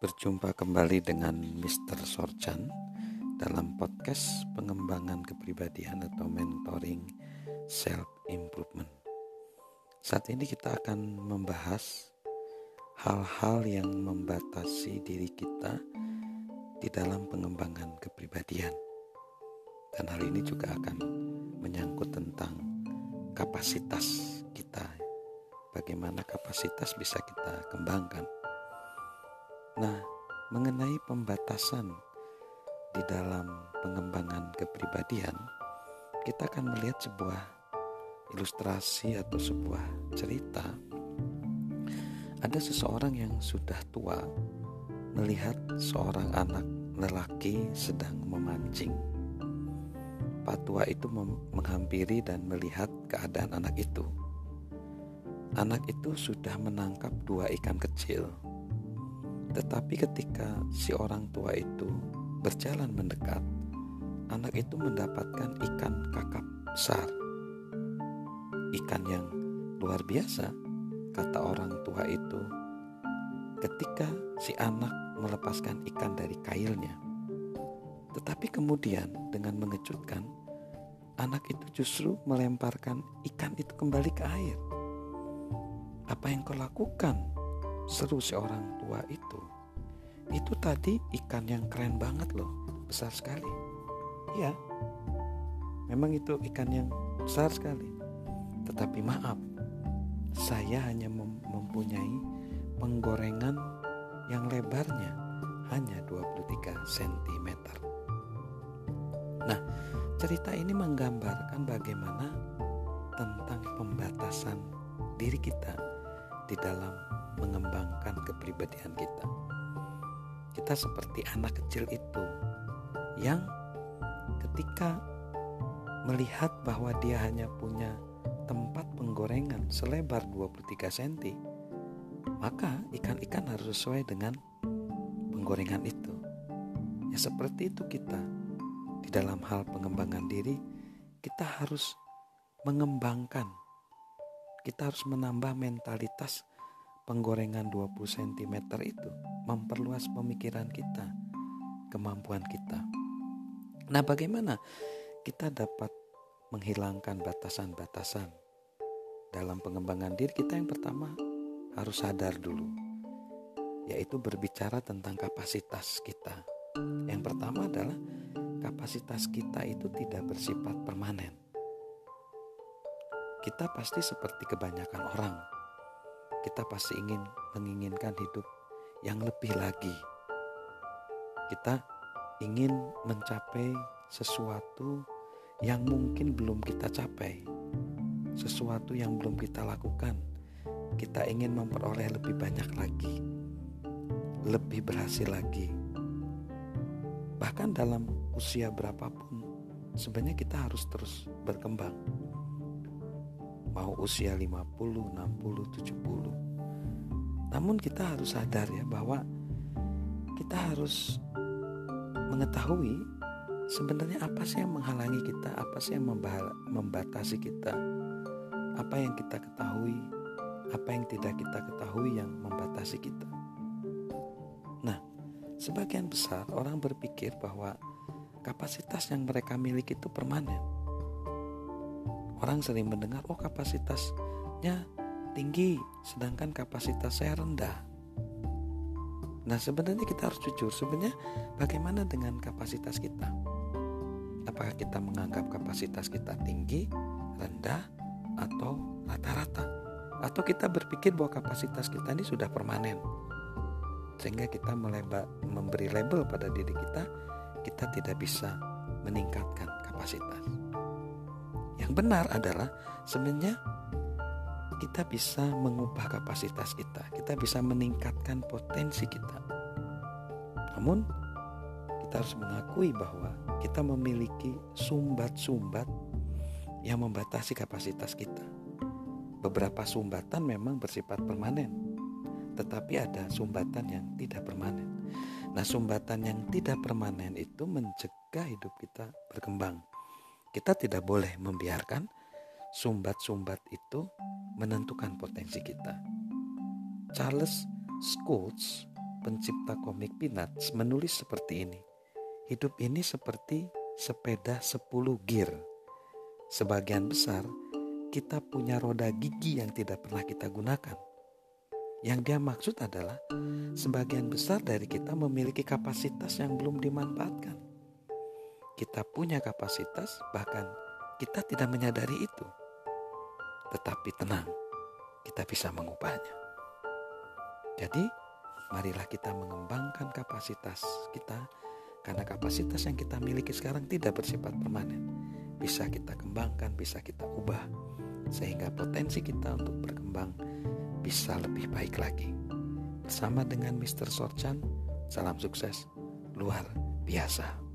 Berjumpa kembali dengan Mr. Sorchan dalam podcast pengembangan kepribadian atau mentoring self improvement. Saat ini kita akan membahas hal-hal yang membatasi diri kita di dalam pengembangan kepribadian. Dan hal ini juga akan menyangkut tentang kapasitas kita. Bagaimana kapasitas bisa kita kembangkan Nah, mengenai pembatasan di dalam pengembangan kepribadian, kita akan melihat sebuah ilustrasi atau sebuah cerita. Ada seseorang yang sudah tua melihat seorang anak lelaki sedang memancing. Pak tua itu menghampiri dan melihat keadaan anak itu. Anak itu sudah menangkap dua ikan kecil tetapi ketika si orang tua itu berjalan mendekat, anak itu mendapatkan ikan kakap besar. Ikan yang luar biasa, kata orang tua itu, ketika si anak melepaskan ikan dari kailnya. Tetapi kemudian dengan mengejutkan, anak itu justru melemparkan ikan itu kembali ke air. Apa yang kau lakukan? Seru si orang tua itu. Itu tadi ikan yang keren banget loh, besar sekali. Iya, memang itu ikan yang besar sekali. Tetapi maaf, saya hanya mempunyai penggorengan yang lebarnya hanya 23 cm. Nah, cerita ini menggambarkan bagaimana tentang pembatasan diri kita di dalam kepribadian kita. Kita seperti anak kecil itu yang ketika melihat bahwa dia hanya punya tempat penggorengan selebar 23 cm, maka ikan-ikan harus sesuai dengan penggorengan itu. Ya seperti itu kita di dalam hal pengembangan diri, kita harus mengembangkan. Kita harus menambah mentalitas penggorengan 20 cm itu memperluas pemikiran kita, kemampuan kita. Nah, bagaimana kita dapat menghilangkan batasan-batasan dalam pengembangan diri kita yang pertama harus sadar dulu yaitu berbicara tentang kapasitas kita. Yang pertama adalah kapasitas kita itu tidak bersifat permanen. Kita pasti seperti kebanyakan orang kita pasti ingin menginginkan hidup yang lebih lagi. Kita ingin mencapai sesuatu yang mungkin belum kita capai, sesuatu yang belum kita lakukan. Kita ingin memperoleh lebih banyak lagi, lebih berhasil lagi. Bahkan dalam usia berapapun, sebenarnya kita harus terus berkembang mau usia 50, 60, 70. Namun kita harus sadar ya bahwa kita harus mengetahui sebenarnya apa sih yang menghalangi kita, apa sih yang membatasi kita, apa yang kita ketahui, apa yang tidak kita ketahui yang membatasi kita. Nah, sebagian besar orang berpikir bahwa kapasitas yang mereka miliki itu permanen Orang sering mendengar, oh kapasitasnya tinggi, sedangkan kapasitas saya rendah. Nah sebenarnya kita harus jujur, sebenarnya bagaimana dengan kapasitas kita? Apakah kita menganggap kapasitas kita tinggi, rendah, atau rata-rata? Atau kita berpikir bahwa kapasitas kita ini sudah permanen? Sehingga kita melebar, memberi label pada diri kita, kita tidak bisa meningkatkan kapasitas. Yang benar adalah sebenarnya kita bisa mengubah kapasitas kita, kita bisa meningkatkan potensi kita. Namun kita harus mengakui bahwa kita memiliki sumbat-sumbat yang membatasi kapasitas kita. Beberapa sumbatan memang bersifat permanen, tetapi ada sumbatan yang tidak permanen. Nah, sumbatan yang tidak permanen itu mencegah hidup kita berkembang. Kita tidak boleh membiarkan sumbat-sumbat itu menentukan potensi kita. Charles Schultz pencipta komik Peanuts menulis seperti ini. Hidup ini seperti sepeda 10 gear. Sebagian besar kita punya roda gigi yang tidak pernah kita gunakan. Yang dia maksud adalah sebagian besar dari kita memiliki kapasitas yang belum dimanfaatkan. Kita punya kapasitas bahkan kita tidak menyadari itu. Tetapi tenang, kita bisa mengubahnya. Jadi, marilah kita mengembangkan kapasitas kita karena kapasitas yang kita miliki sekarang tidak bersifat permanen. Bisa kita kembangkan, bisa kita ubah sehingga potensi kita untuk berkembang bisa lebih baik lagi. Bersama dengan Mr. Sorchan, salam sukses luar biasa.